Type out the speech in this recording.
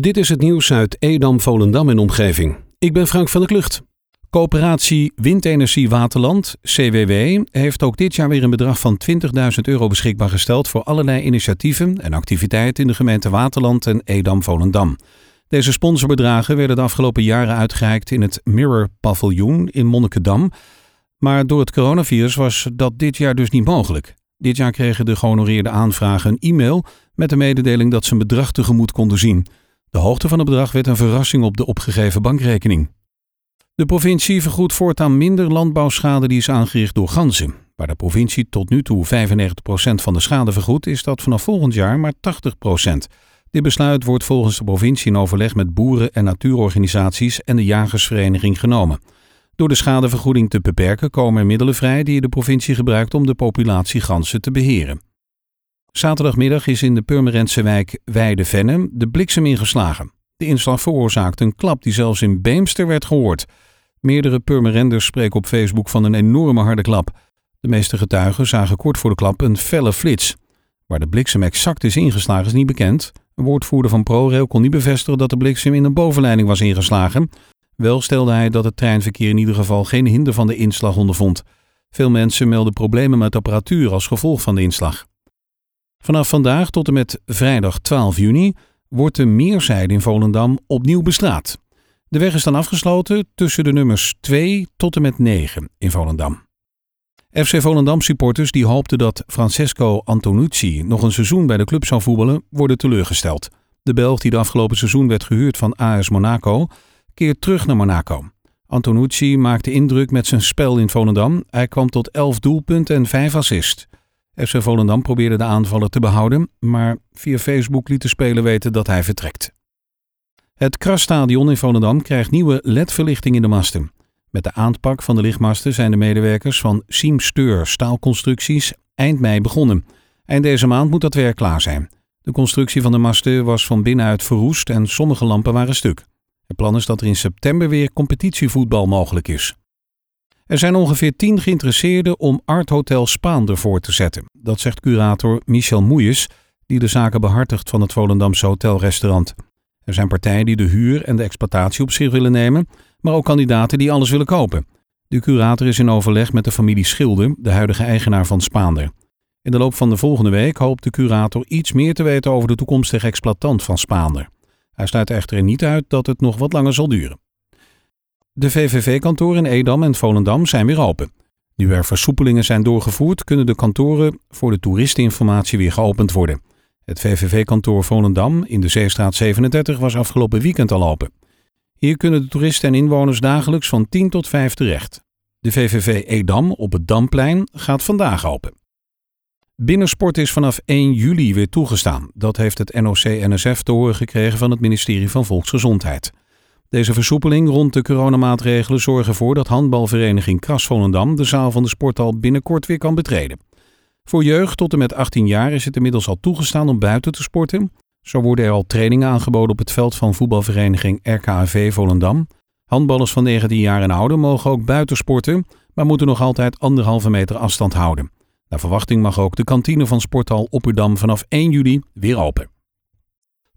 Dit is het nieuws uit Edam, Volendam en omgeving. Ik ben Frank van der Klucht. Coöperatie Windenergie Waterland, CWW, heeft ook dit jaar weer een bedrag van 20.000 euro beschikbaar gesteld voor allerlei initiatieven en activiteiten in de gemeente Waterland en Edam-Volendam. Deze sponsorbedragen werden de afgelopen jaren uitgereikt in het Mirror Paviljoen in Monnikendam. Maar door het coronavirus was dat dit jaar dus niet mogelijk. Dit jaar kregen de gehonoreerde aanvragen een e-mail met de mededeling dat ze een bedrag tegemoet konden zien. De hoogte van het bedrag werd een verrassing op de opgegeven bankrekening. De provincie vergoedt voortaan minder landbouwschade die is aangericht door ganzen. Waar de provincie tot nu toe 95% van de schade vergoedt, is dat vanaf volgend jaar maar 80%. Dit besluit wordt volgens de provincie in overleg met boeren- en natuurorganisaties en de jagersvereniging genomen. Door de schadevergoeding te beperken komen er middelen vrij die de provincie gebruikt om de populatie ganzen te beheren. Zaterdagmiddag is in de Purmerendse wijk Weide-Venne de bliksem ingeslagen. De inslag veroorzaakte een klap die zelfs in Beemster werd gehoord. Meerdere Purmerenders spreken op Facebook van een enorme harde klap. De meeste getuigen zagen kort voor de klap een felle flits. Waar de bliksem exact is ingeslagen is niet bekend. Een woordvoerder van ProRail kon niet bevestigen dat de bliksem in een bovenleiding was ingeslagen. Wel stelde hij dat het treinverkeer in ieder geval geen hinder van de inslag ondervond. Veel mensen melden problemen met apparatuur als gevolg van de inslag. Vanaf vandaag tot en met vrijdag 12 juni wordt de meerzijde in Volendam opnieuw bestraat. De weg is dan afgesloten tussen de nummers 2 tot en met 9 in Volendam. FC Volendam supporters die hoopten dat Francesco Antonucci nog een seizoen bij de club zou voetballen, worden teleurgesteld. De Belg die de afgelopen seizoen werd gehuurd van AS Monaco, keert terug naar Monaco. Antonucci maakte indruk met zijn spel in Volendam. Hij kwam tot 11 doelpunten en 5 assists. FC Volendam probeerde de aanvaller te behouden, maar via Facebook liet de speler weten dat hij vertrekt. Het Krasstadion in Volendam krijgt nieuwe LED-verlichting in de masten. Met de aanpak van de lichtmasten zijn de medewerkers van Siem Steur Staalconstructies eind mei begonnen. Eind deze maand moet dat werk klaar zijn. De constructie van de masten was van binnenuit verroest en sommige lampen waren stuk. Het plan is dat er in september weer competitievoetbal mogelijk is. Er zijn ongeveer tien geïnteresseerden om Art Hotel Spaander voor te zetten. Dat zegt curator Michel Moeijes, die de zaken behartigt van het Volendamse hotelrestaurant. Er zijn partijen die de huur en de exploitatie op zich willen nemen, maar ook kandidaten die alles willen kopen. De curator is in overleg met de familie Schilder, de huidige eigenaar van Spaander. In de loop van de volgende week hoopt de curator iets meer te weten over de toekomstige exploitant van Spaander. Hij sluit echter niet uit dat het nog wat langer zal duren. De VVV-kantoren in Edam en Volendam zijn weer open. Nu er versoepelingen zijn doorgevoerd, kunnen de kantoren voor de toeristeninformatie weer geopend worden. Het VVV-kantoor Volendam in de Zeestraat 37 was afgelopen weekend al open. Hier kunnen de toeristen en inwoners dagelijks van 10 tot 5 terecht. De VVV Edam op het Damplein gaat vandaag open. Binnensport is vanaf 1 juli weer toegestaan. Dat heeft het NOC-NSF te horen gekregen van het ministerie van Volksgezondheid. Deze versoepeling rond de coronamaatregelen zorgen ervoor dat handbalvereniging Kras Volendam de zaal van de sporthal binnenkort weer kan betreden. Voor jeugd tot en met 18 jaar is het inmiddels al toegestaan om buiten te sporten. Zo worden er al trainingen aangeboden op het veld van voetbalvereniging RKAV Volendam. Handballers van 19 jaar en ouder mogen ook buiten sporten, maar moeten nog altijd anderhalve meter afstand houden. Naar verwachting mag ook de kantine van sporthal Opperdam vanaf 1 juli weer open.